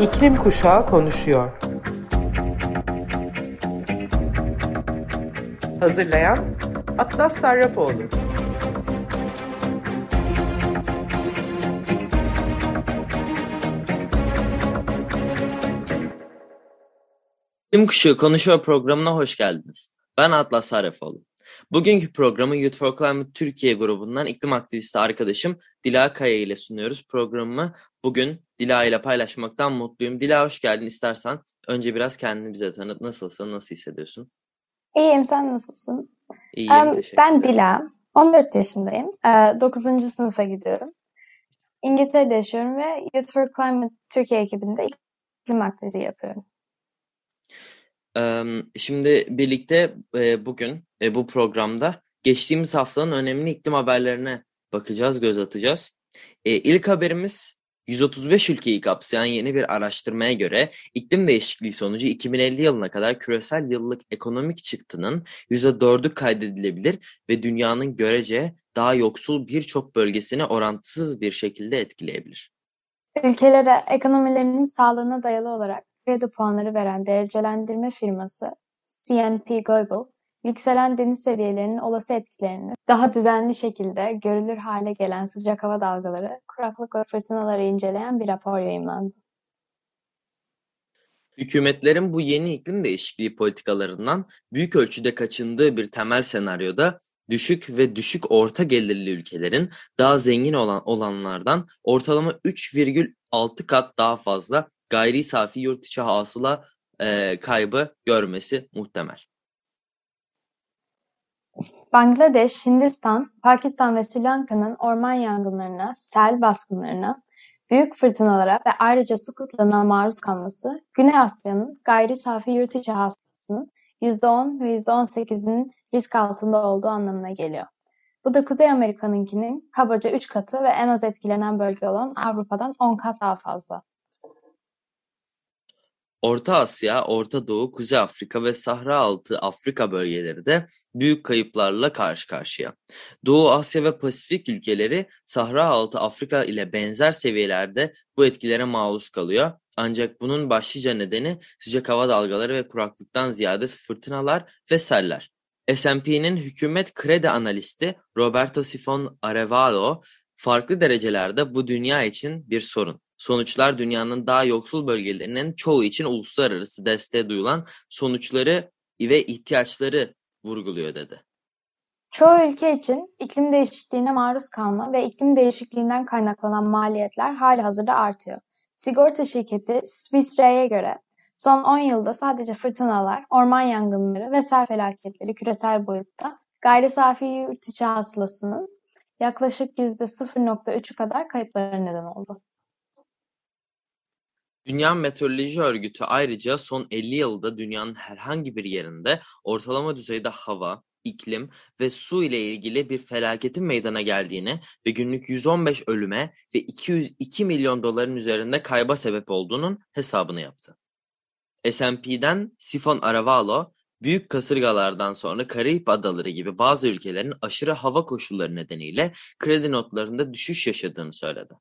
İklim Kuşağı konuşuyor. Hazırlayan Atlas Sarrafoğlu. İklim Kuşağı konuşuyor programına hoş geldiniz. Ben Atlas Sarrafoğlu. Bugünkü programı Youth for Climate Türkiye grubundan iklim aktivisti arkadaşım Dila Kaya ile sunuyoruz. Programı bugün Dila ile paylaşmaktan mutluyum. Dila hoş geldin. İstersen önce biraz kendini bize tanıt. Nasılsın? Nasıl hissediyorsun? İyiyim. Sen nasılsın? İyiyim. Um, ben Dila. 14 yaşındayım. 9. Uh, sınıfa gidiyorum. İngiltere'de yaşıyorum ve Youth for Climate Türkiye ekibinde iklim aktivizmi yapıyorum. Şimdi birlikte bugün bu programda geçtiğimiz haftanın önemli iklim haberlerine bakacağız, göz atacağız. İlk haberimiz 135 ülkeyi kapsayan yeni bir araştırmaya göre iklim değişikliği sonucu 2050 yılına kadar küresel yıllık ekonomik çıktının %4'ü kaydedilebilir ve dünyanın görece daha yoksul birçok bölgesini orantısız bir şekilde etkileyebilir. Ülkelere ekonomilerinin sağlığına dayalı olarak kredi puanları veren derecelendirme firması CNP Global, yükselen deniz seviyelerinin olası etkilerini daha düzenli şekilde görülür hale gelen sıcak hava dalgaları, kuraklık ve fırtınaları inceleyen bir rapor yayınlandı. Hükümetlerin bu yeni iklim değişikliği politikalarından büyük ölçüde kaçındığı bir temel senaryoda düşük ve düşük orta gelirli ülkelerin daha zengin olan olanlardan ortalama 3,6 kat daha fazla gayri safi yurt içi hasıla e, kaybı görmesi muhtemel. Bangladeş, Hindistan, Pakistan ve Sri Lanka'nın orman yangınlarına, sel baskınlarına, büyük fırtınalara ve ayrıca su kıtlığına maruz kalması, Güney Asya'nın gayri safi yurt içi hasılasının %10 ve %18'inin risk altında olduğu anlamına geliyor. Bu da Kuzey Amerika'nınkinin kabaca 3 katı ve en az etkilenen bölge olan Avrupa'dan 10 kat daha fazla. Orta Asya, Orta Doğu, Kuzey Afrika ve Sahra Altı Afrika bölgeleri de büyük kayıplarla karşı karşıya. Doğu Asya ve Pasifik ülkeleri Sahra Altı Afrika ile benzer seviyelerde bu etkilere maruz kalıyor. Ancak bunun başlıca nedeni sıcak hava dalgaları ve kuraklıktan ziyade fırtınalar ve seller. S&P'nin hükümet kredi analisti Roberto Sifon Arevalo farklı derecelerde bu dünya için bir sorun. Sonuçlar dünyanın daha yoksul bölgelerinin çoğu için uluslararası desteğe duyulan sonuçları ve ihtiyaçları vurguluyor dedi. Çoğu ülke için iklim değişikliğine maruz kalma ve iklim değişikliğinden kaynaklanan maliyetler hali hazırda artıyor. Sigorta şirketi Swiss Re'ye göre son 10 yılda sadece fırtınalar, orman yangınları ve sel felaketleri küresel boyutta gayri safi yurt içi hasılasının yaklaşık %0.3'ü kadar kayıplara neden oldu. Dünya Meteoroloji Örgütü ayrıca son 50 yılda dünyanın herhangi bir yerinde ortalama düzeyde hava, iklim ve su ile ilgili bir felaketin meydana geldiğini ve günlük 115 ölüme ve 202 milyon doların üzerinde kayba sebep olduğunun hesabını yaptı. S&P'den Sifon Aravalo, büyük kasırgalardan sonra Karayip Adaları gibi bazı ülkelerin aşırı hava koşulları nedeniyle kredi notlarında düşüş yaşadığını söyledi.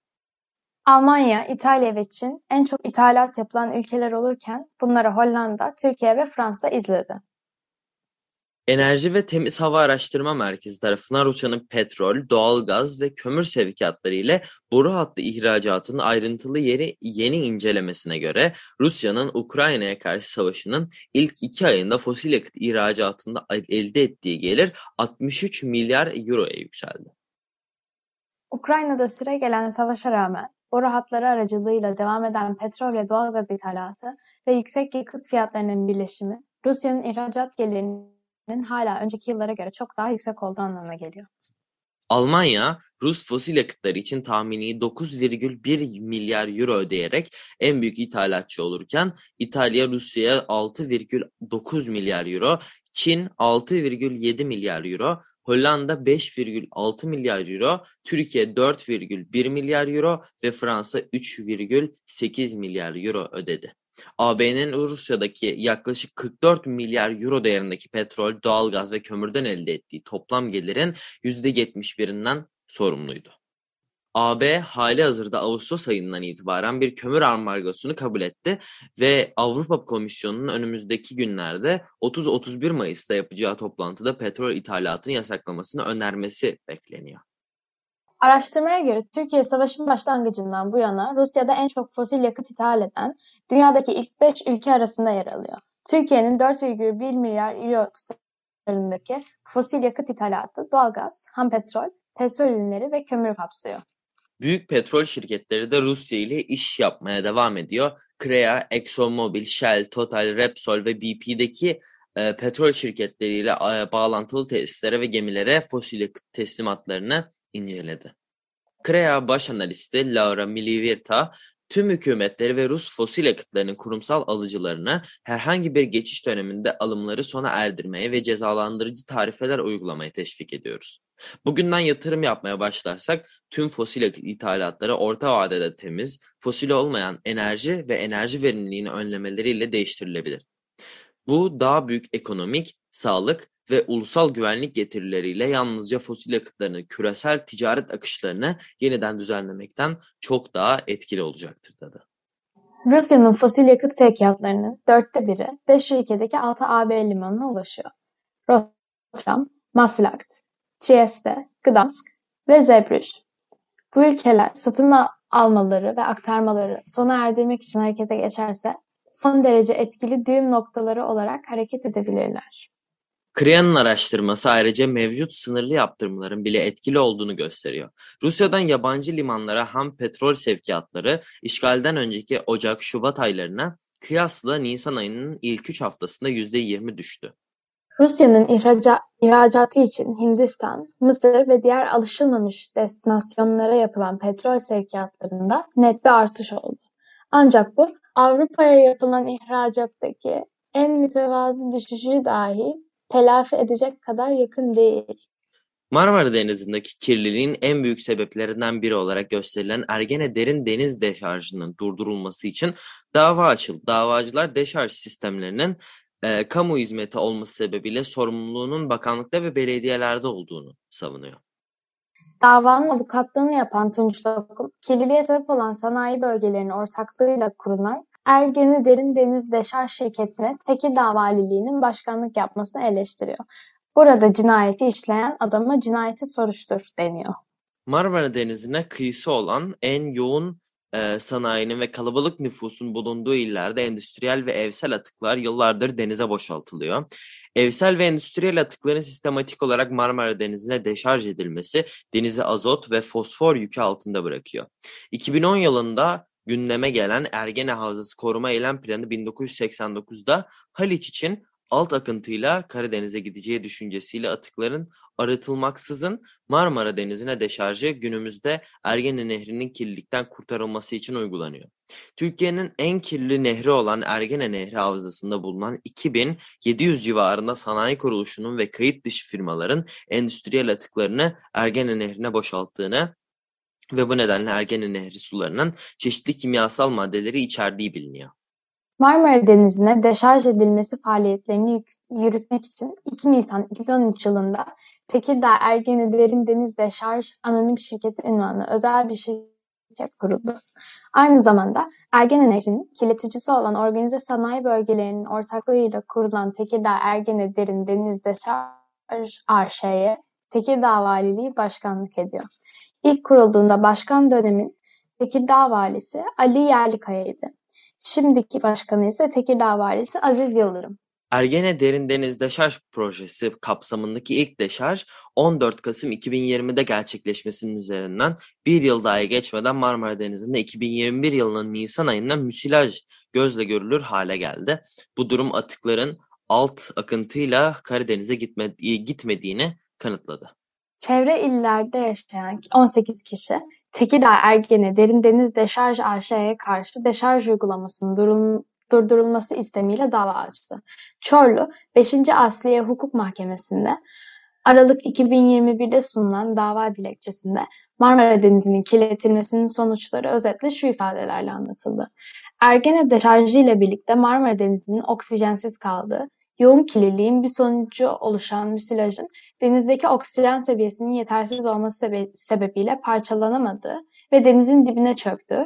Almanya, İtalya ve Çin en çok ithalat yapılan ülkeler olurken bunları Hollanda, Türkiye ve Fransa izledi. Enerji ve Temiz Hava Araştırma Merkezi tarafından Rusya'nın petrol, doğalgaz ve kömür sevkiyatları ile boru hattı ihracatının ayrıntılı yeri yeni incelemesine göre Rusya'nın Ukrayna'ya karşı savaşının ilk iki ayında fosil yakıt ihracatında elde ettiği gelir 63 milyar euroya yükseldi. Ukrayna'da süre gelen savaşa rağmen boru hatları aracılığıyla devam eden petrol ve doğalgaz ithalatı ve yüksek yakıt fiyatlarının birleşimi Rusya'nın ihracat gelirinin hala önceki yıllara göre çok daha yüksek olduğu anlamına geliyor. Almanya, Rus fosil yakıtları için tahmini 9,1 milyar euro ödeyerek en büyük ithalatçı olurken İtalya Rusya'ya 6,9 milyar euro, Çin 6,7 milyar euro, Hollanda 5,6 milyar euro, Türkiye 4,1 milyar euro ve Fransa 3,8 milyar euro ödedi. AB'nin Rusya'daki yaklaşık 44 milyar euro değerindeki petrol, doğalgaz ve kömürden elde ettiği toplam gelirin %71'inden sorumluydu. AB halihazırda Ağustos ayından itibaren bir kömür ambargosunu kabul etti ve Avrupa Komisyonu'nun önümüzdeki günlerde 30-31 Mayıs'ta yapacağı toplantıda petrol ithalatını yasaklamasını önermesi bekleniyor. Araştırmaya göre Türkiye savaşın başlangıcından bu yana Rusya'da en çok fosil yakıt ithal eden dünyadaki ilk 5 ülke arasında yer alıyor. Türkiye'nin 4,1 milyar euro tutarındaki fosil yakıt ithalatı doğalgaz, ham petrol, petrol ürünleri ve kömür kapsıyor. Büyük petrol şirketleri de Rusya ile iş yapmaya devam ediyor. Crea, ExxonMobil, Shell, Total, Repsol ve BP'deki e, petrol şirketleriyle e, bağlantılı tesislere ve gemilere fosil yakıt teslimatlarını inceledi. Crea baş analisti Laura Milivirta, tüm hükümetleri ve Rus fosil yakıtlarının kurumsal alıcılarına herhangi bir geçiş döneminde alımları sona erdirmeye ve cezalandırıcı tarifeler uygulamaya teşvik ediyoruz. Bugünden yatırım yapmaya başlarsak tüm fosil yakıt ithalatları orta vadede temiz, fosil olmayan enerji ve enerji verimliliğini önlemeleriyle değiştirilebilir. Bu daha büyük ekonomik, sağlık ve ulusal güvenlik getirileriyle yalnızca fosil yakıtlarının küresel ticaret akışlarını yeniden düzenlemekten çok daha etkili olacaktır dedi. Rusya'nın fosil yakıt sevkiyatlarının dörtte biri beş ülkedeki altı AB limanına ulaşıyor. Rotterdam, Maslakt, Trieste, Gdansk ve Zebrüj. Bu ülkeler satın almaları ve aktarmaları sona erdirmek için harekete geçerse son derece etkili düğüm noktaları olarak hareket edebilirler. Crea'nın araştırması ayrıca mevcut sınırlı yaptırımların bile etkili olduğunu gösteriyor. Rusya'dan yabancı limanlara ham petrol sevkiyatları işgalden önceki Ocak-Şubat aylarına kıyasla Nisan ayının ilk üç haftasında %20 düştü. Rusya'nın ihraca, ihracatı için Hindistan, Mısır ve diğer alışılmamış destinasyonlara yapılan petrol sevkiyatlarında net bir artış oldu. Ancak bu Avrupa'ya yapılan ihracattaki en mütevazı düşüşü dahi telafi edecek kadar yakın değil. Marmara Denizi'ndeki kirliliğin en büyük sebeplerinden biri olarak gösterilen Ergene Derin Deniz Deşarjı'nın durdurulması için dava açıldı. Davacılar deşarj sistemlerinin e, kamu hizmeti olması sebebiyle sorumluluğunun bakanlıkta ve belediyelerde olduğunu savunuyor. Davanın avukatlığını yapan Tunç Lokum, kirliliğe sebep olan sanayi bölgelerinin ortaklığıyla kurulan Ergene Derin Deniz Deşarj Şirketi'ne Tekirdağ Valiliği'nin başkanlık yapmasını eleştiriyor. Burada cinayeti işleyen adama cinayeti soruştur deniyor. Marmara Denizi'ne kıyısı olan en yoğun e, sanayinin ve kalabalık nüfusun bulunduğu illerde endüstriyel ve evsel atıklar yıllardır denize boşaltılıyor. Evsel ve endüstriyel atıkların sistematik olarak Marmara Denizi'ne deşarj edilmesi denizi azot ve fosfor yükü altında bırakıyor. 2010 yılında gündeme gelen Ergene Havzası Koruma Eylem Planı 1989'da Haliç için alt akıntıyla Karadeniz'e gideceği düşüncesiyle atıkların arıtılmaksızın Marmara Denizi'ne deşarjı günümüzde Ergene Nehri'nin kirlilikten kurtarılması için uygulanıyor. Türkiye'nin en kirli nehri olan Ergene Nehri Havzası'nda bulunan 2700 civarında sanayi kuruluşunun ve kayıt dışı firmaların endüstriyel atıklarını Ergene Nehri'ne boşalttığını ve bu nedenle Ergene Nehri sularının çeşitli kimyasal maddeleri içerdiği biliniyor. Marmara Denizi'ne deşarj edilmesi faaliyetlerini yürütmek için 2 Nisan 2013 yılında Tekirdağ Ergene Derin Deniz Deşarj Anonim Şirketi ünvanlı özel bir şirket kuruldu. Aynı zamanda Ergene Nehri'nin kirleticisi olan organize sanayi bölgelerinin ortaklığıyla kurulan Tekirdağ Ergene Derin Deniz Deşarj AŞ'ye Tekirdağ Valiliği başkanlık ediyor. İlk kurulduğunda başkan dönemin Tekirdağ Valisi Ali Yerlikaya'ydı. Şimdiki başkanı ise Tekirdağ Valisi Aziz Yıldırım. Ergene Derin Deniz Deşarj Projesi kapsamındaki ilk deşarj 14 Kasım 2020'de gerçekleşmesinin üzerinden bir yıl daha geçmeden Marmara Denizi'nde 2021 yılının Nisan ayında müsilaj gözle görülür hale geldi. Bu durum atıkların alt akıntıyla Karadeniz'e gitme, gitmediğini kanıtladı. Çevre illerde yaşayan 18 kişi Tekirdağ Ergene Derin Deniz Deşarj AŞ'ye karşı deşarj uygulamasının durum, durdurulması istemiyle dava açtı. Çorlu 5. Asliye Hukuk Mahkemesi'nde Aralık 2021'de sunulan dava dilekçesinde Marmara Denizi'nin kirletilmesinin sonuçları özetle şu ifadelerle anlatıldı. Ergene deşarjı ile birlikte Marmara Denizi'nin oksijensiz kaldığı, Yoğun kirliliğin bir sonucu oluşan müsilajın denizdeki oksijen seviyesinin yetersiz olması sebe sebebiyle parçalanamadığı ve denizin dibine çöktüğü,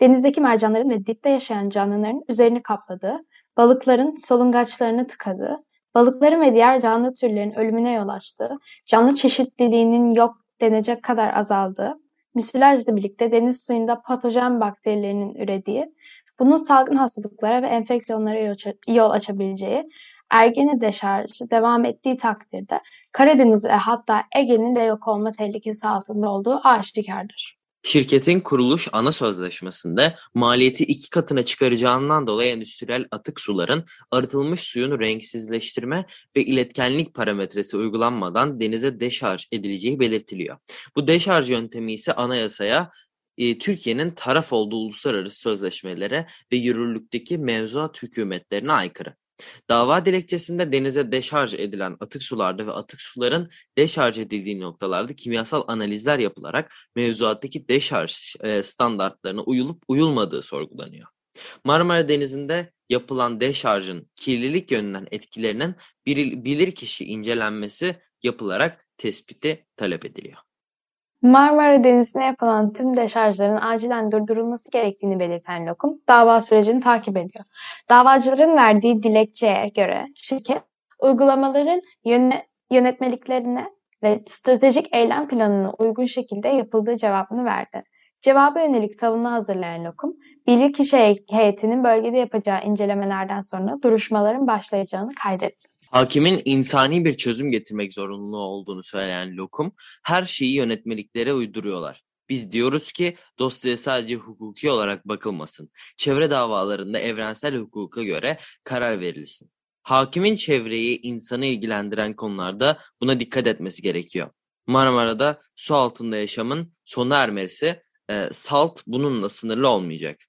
denizdeki mercanların ve dipte yaşayan canlıların üzerini kapladığı, balıkların solungaçlarını tıkadığı, balıkların ve diğer canlı türlerin ölümüne yol açtığı, canlı çeşitliliğinin yok denecek kadar azaldığı, müsilajla birlikte deniz suyunda patojen bakterilerinin ürediği, bunun salgın hastalıklara ve enfeksiyonlara yol açabileceği, Ergene deşarjı devam ettiği takdirde Karadeniz ve hatta Ege'nin de yok olma tehlikesi altında olduğu aşikardır. Şirketin kuruluş ana sözleşmesinde maliyeti iki katına çıkaracağından dolayı endüstriyel atık suların arıtılmış suyun renksizleştirme ve iletkenlik parametresi uygulanmadan denize deşarj edileceği belirtiliyor. Bu deşarj yöntemi ise anayasaya e, Türkiye'nin taraf olduğu uluslararası sözleşmelere ve yürürlükteki mevzuat hükümetlerine aykırı. Dava dilekçesinde denize deşarj edilen atık sularda ve atık suların deşarj edildiği noktalarda kimyasal analizler yapılarak mevzuattaki deşarj standartlarına uyulup uyulmadığı sorgulanıyor. Marmara Denizi'nde yapılan deşarjın kirlilik yönünden etkilerinin bilirkişi incelenmesi yapılarak tespiti talep ediliyor. Marmara Denizi'ne yapılan tüm deşarjların acilen durdurulması gerektiğini belirten Lokum, dava sürecini takip ediyor. Davacıların verdiği dilekçeye göre şirket, uygulamaların yöne, yönetmeliklerine ve stratejik eylem planına uygun şekilde yapıldığı cevabını verdi. Cevaba yönelik savunma hazırlayan Lokum, bilirkişi heyetinin bölgede yapacağı incelemelerden sonra duruşmaların başlayacağını kaydetti. Hakimin insani bir çözüm getirmek zorunlu olduğunu söyleyen Lokum, her şeyi yönetmeliklere uyduruyorlar. Biz diyoruz ki dosyaya sadece hukuki olarak bakılmasın. Çevre davalarında evrensel hukuka göre karar verilsin. Hakimin çevreyi, insanı ilgilendiren konularda buna dikkat etmesi gerekiyor. Marmara'da su altında yaşamın sona ermesi, e, salt bununla sınırlı olmayacak.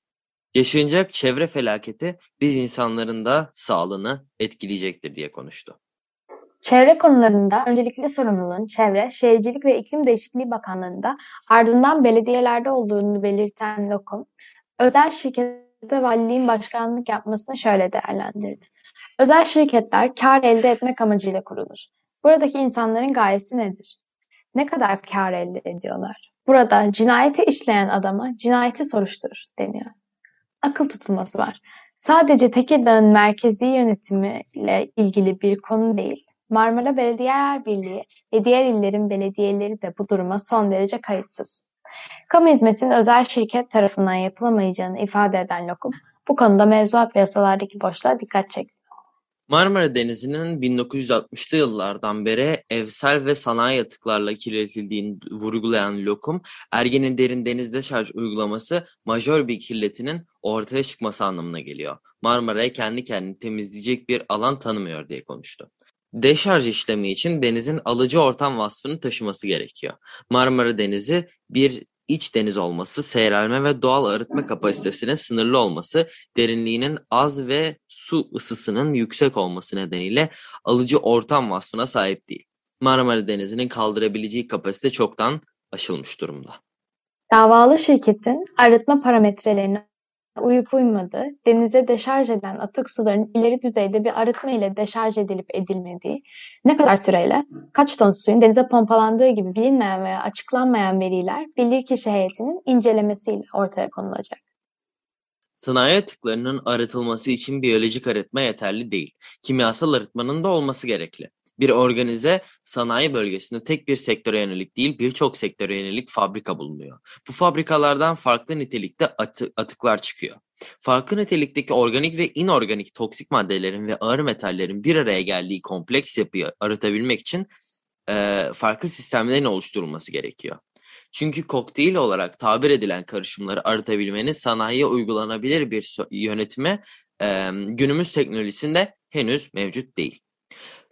Yaşanacak çevre felaketi biz insanların da sağlığını etkileyecektir diye konuştu. Çevre konularında öncelikli sorumluluğun Çevre, Şehircilik ve İklim Değişikliği Bakanlığı'nda ardından belediyelerde olduğunu belirten Lokum, özel şirkete valiliğin başkanlık yapmasını şöyle değerlendirdi. Özel şirketler kar elde etmek amacıyla kurulur. Buradaki insanların gayesi nedir? Ne kadar kar elde ediyorlar? Burada cinayeti işleyen adama cinayeti soruştur deniyor akıl tutulması var. Sadece Tekirdağ'ın merkezi yönetimiyle ilgili bir konu değil. Marmara Belediyeler Birliği ve diğer illerin belediyeleri de bu duruma son derece kayıtsız. Kamu hizmetin özel şirket tarafından yapılamayacağını ifade eden Lokum, bu konuda mevzuat ve yasalardaki boşluğa dikkat çekti. Marmara Denizi'nin 1960'lı yıllardan beri evsel ve sanayi atıklarla kirletildiğini vurgulayan Lokum, Ergen'in derin denizde şarj uygulaması majör bir kirletinin ortaya çıkması anlamına geliyor. Marmara'ya kendi kendini temizleyecek bir alan tanımıyor diye konuştu. Deşarj işlemi için denizin alıcı ortam vasfını taşıması gerekiyor. Marmara Denizi bir iç deniz olması, seyrelme ve doğal arıtma kapasitesinin sınırlı olması, derinliğinin az ve su ısısının yüksek olması nedeniyle alıcı ortam vasfına sahip değil. Marmara Denizi'nin kaldırabileceği kapasite çoktan aşılmış durumda. Davalı şirketin arıtma parametrelerini uyup uymadığı, denize deşarj eden atık suların ileri düzeyde bir arıtma ile deşarj edilip edilmediği, ne kadar süreyle, kaç ton suyun denize pompalandığı gibi bilinmeyen veya açıklanmayan veriler bilirkişi heyetinin incelemesiyle ortaya konulacak. Sanayi atıklarının arıtılması için biyolojik arıtma yeterli değil. Kimyasal arıtmanın da olması gerekli. Bir organize sanayi bölgesinde tek bir sektöre yönelik değil birçok sektöre yönelik fabrika bulunuyor. Bu fabrikalardan farklı nitelikte atı, atıklar çıkıyor. Farklı nitelikteki organik ve inorganik toksik maddelerin ve ağır metallerin bir araya geldiği kompleks yapıyı arıtabilmek için e, farklı sistemlerin oluşturulması gerekiyor. Çünkü kokteyl olarak tabir edilen karışımları arıtabilmenin sanayiye uygulanabilir bir yönetime e, günümüz teknolojisinde henüz mevcut değil.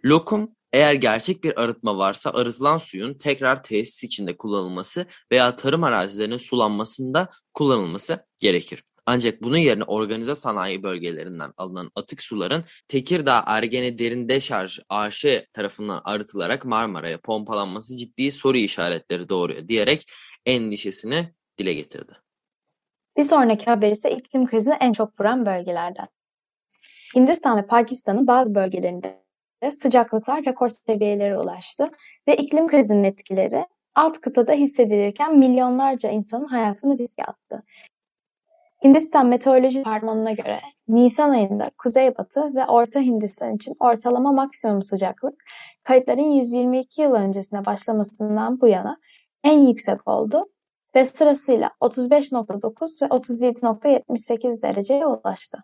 Lokum eğer gerçek bir arıtma varsa arıtılan suyun tekrar tesis içinde kullanılması veya tarım arazilerinin sulanmasında kullanılması gerekir. Ancak bunun yerine organize sanayi bölgelerinden alınan atık suların Tekirdağ Ergene Derin Deşarj AŞ tarafından arıtılarak Marmara'ya pompalanması ciddi soru işaretleri doğuruyor diyerek endişesini dile getirdi. Bir sonraki haber ise iklim krizini en çok vuran bölgelerden. Hindistan ve Pakistan'ın bazı bölgelerinde sıcaklıklar rekor seviyelere ulaştı ve iklim krizinin etkileri alt kıtada hissedilirken milyonlarca insanın hayatını riske attı. Hindistan Meteoroloji Departmanı'na göre Nisan ayında Kuzeybatı ve Orta Hindistan için ortalama maksimum sıcaklık kayıtların 122 yıl öncesine başlamasından bu yana en yüksek oldu ve sırasıyla 35.9 ve 37.78 dereceye ulaştı.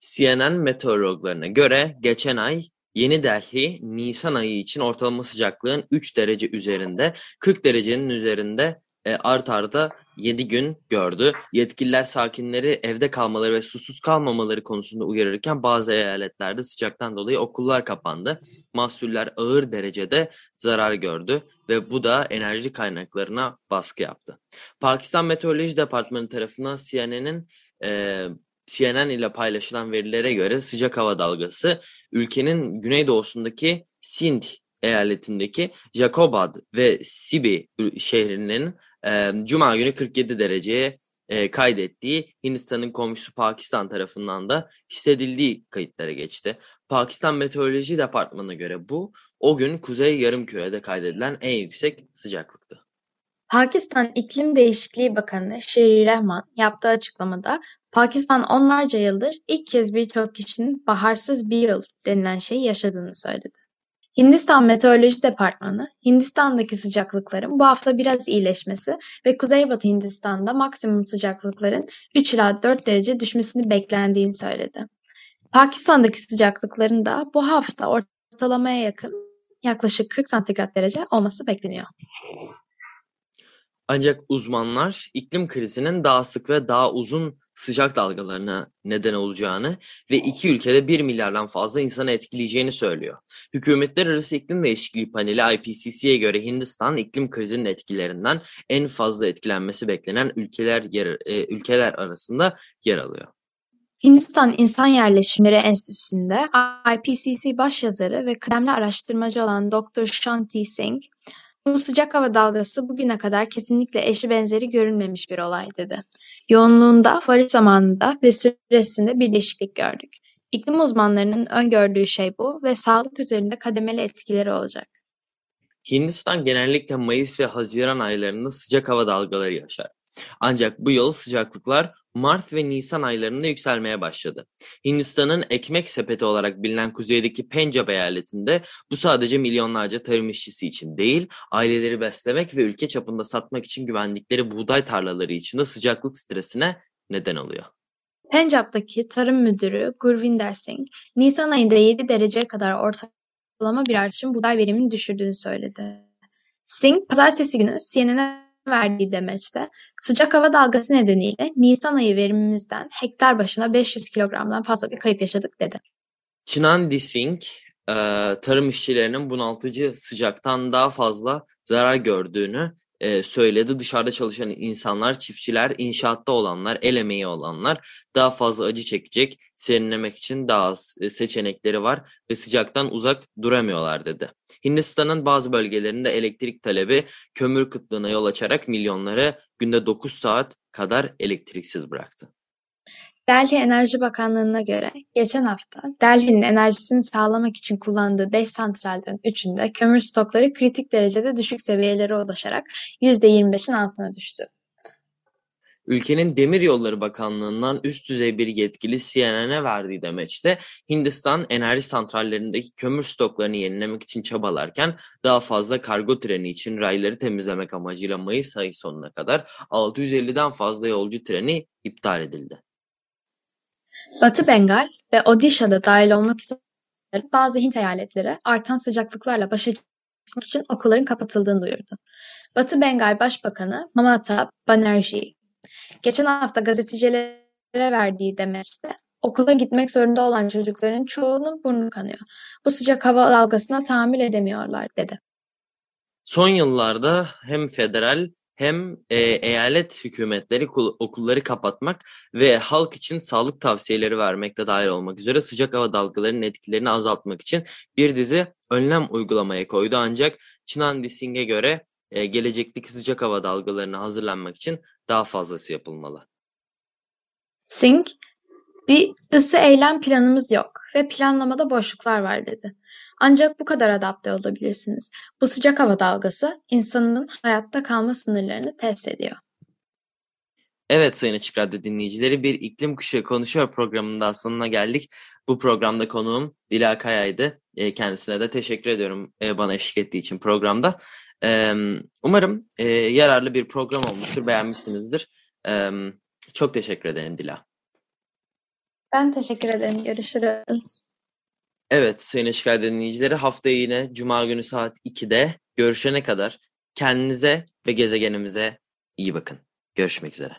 CNN meteorologlarına göre geçen ay Yeni Delhi Nisan ayı için ortalama sıcaklığın 3 derece üzerinde 40 derecenin üzerinde e, art arda 7 gün gördü. Yetkililer sakinleri evde kalmaları ve susuz kalmamaları konusunda uyarırken bazı eyaletlerde sıcaktan dolayı okullar kapandı. Mahsuller ağır derecede zarar gördü ve bu da enerji kaynaklarına baskı yaptı. Pakistan Meteoroloji Departmanı tarafından CNN'in e, CNN ile paylaşılan verilere göre sıcak hava dalgası ülkenin güneydoğusundaki Sindh eyaletindeki Jacobad ve Sibi şehrinin e, Cuma günü 47 dereceye e, kaydettiği Hindistan'ın komşusu Pakistan tarafından da hissedildiği kayıtlara geçti. Pakistan Meteoroloji Departmanı'na göre bu o gün Kuzey Yarımküre'de kaydedilen en yüksek sıcaklıktı. Pakistan İklim Değişikliği Bakanı Sherry Rehman yaptığı açıklamada Pakistan onlarca yıldır ilk kez birçok kişinin baharsız bir yıl denilen şeyi yaşadığını söyledi. Hindistan Meteoroloji Departmanı, Hindistan'daki sıcaklıkların bu hafta biraz iyileşmesi ve Kuzeybatı Hindistan'da maksimum sıcaklıkların 3 ila 4 derece düşmesini beklendiğini söyledi. Pakistan'daki sıcaklıkların da bu hafta ortalamaya yakın yaklaşık 40 santigrat derece olması bekleniyor. Ancak uzmanlar iklim krizinin daha sık ve daha uzun sıcak dalgalarına neden olacağını ve iki ülkede 1 milyardan fazla insanı etkileyeceğini söylüyor. Hükümetler Arası İklim Değişikliği Paneli IPCC'ye göre Hindistan iklim krizinin etkilerinden en fazla etkilenmesi beklenen ülkeler yer, e, ülkeler arasında yer alıyor. Hindistan İnsan Yerleşimleri Enstitüsü'nde IPCC başyazarı ve kıdemli araştırmacı olan Dr. Shanti Singh, bu sıcak hava dalgası bugüne kadar kesinlikle eşi benzeri görülmemiş bir olay dedi. Yoğunluğunda, varış zamanında ve süresinde bir değişiklik gördük. İklim uzmanlarının öngördüğü şey bu ve sağlık üzerinde kademeli etkileri olacak. Hindistan genellikle Mayıs ve Haziran aylarında sıcak hava dalgaları yaşar. Ancak bu yıl sıcaklıklar Mart ve Nisan aylarında yükselmeye başladı. Hindistan'ın ekmek sepeti olarak bilinen kuzeydeki Pencap eyaletinde bu sadece milyonlarca tarım işçisi için değil, aileleri beslemek ve ülke çapında satmak için güvendikleri buğday tarlaları için de sıcaklık stresine neden oluyor. Pencap'taki tarım müdürü Gurvinder Singh, Nisan ayında 7 dereceye kadar ortalama bir artışın buğday verimini düşürdüğünü söyledi. Singh, pazartesi günü CNN'e verdiği demeçte sıcak hava dalgası nedeniyle Nisan ayı verimimizden hektar başına 500 kilogramdan fazla bir kayıp yaşadık dedi. Chinandi Singh, e, tarım işçilerinin bunaltıcı sıcaktan daha fazla zarar gördüğünü e, söyledi. Dışarıda çalışan insanlar, çiftçiler, inşaatta olanlar, el emeği olanlar daha fazla acı çekecek, serinlemek için daha az e, seçenekleri var ve sıcaktan uzak duramıyorlar dedi. Hindistan'ın bazı bölgelerinde elektrik talebi kömür kıtlığına yol açarak milyonları günde 9 saat kadar elektriksiz bıraktı. Delhi Enerji Bakanlığı'na göre geçen hafta Delhi'nin enerjisini sağlamak için kullandığı 5 santralden 3'ünde kömür stokları kritik derecede düşük seviyelere ulaşarak %25'in altına düştü. Ülkenin Demir Yolları Bakanlığı'ndan üst düzey bir yetkili CNN'e verdiği demeçte Hindistan enerji santrallerindeki kömür stoklarını yenilemek için çabalarken daha fazla kargo treni için rayları temizlemek amacıyla Mayıs ayı sonuna kadar 650'den fazla yolcu treni iptal edildi. Batı Bengal ve Odisha'da dahil olmak üzere bazı Hint eyaletleri artan sıcaklıklarla başa çıkmak için okulların kapatıldığını duyurdu. Batı Bengal Başbakanı Mamata Banerjee, geçen hafta gazetecilere verdiği demeçte okula gitmek zorunda olan çocukların çoğunun burnu kanıyor. Bu sıcak hava dalgasına tahammül edemiyorlar dedi. Son yıllarda hem federal hem e, eyalet hükümetleri okulları kapatmak ve halk için sağlık tavsiyeleri vermekte dahil olmak üzere sıcak hava dalgalarının etkilerini azaltmak için bir dizi önlem uygulamaya koydu. Ancak Çinandi Singh'e göre e, gelecekteki sıcak hava dalgalarına hazırlanmak için daha fazlası yapılmalı. Singh, Bir ısı eylem planımız yok ve planlamada boşluklar var dedi. Ancak bu kadar adapte olabilirsiniz. Bu sıcak hava dalgası insanın hayatta kalma sınırlarını test ediyor. Evet Sayın Açık Radyo dinleyicileri bir iklim kuşağı konuşuyor programında sonuna geldik. Bu programda konuğum Dila Kaya'ydı. E, kendisine de teşekkür ediyorum e, bana eşlik ettiği için programda. Umarım e, yararlı bir program olmuştur, beğenmişsinizdir. Çok teşekkür ederim Dila. Ben teşekkür ederim. Görüşürüz. Evet Sayın Radyo dinleyicileri haftaya yine Cuma günü saat 2'de görüşene kadar kendinize ve gezegenimize iyi bakın. Görüşmek üzere.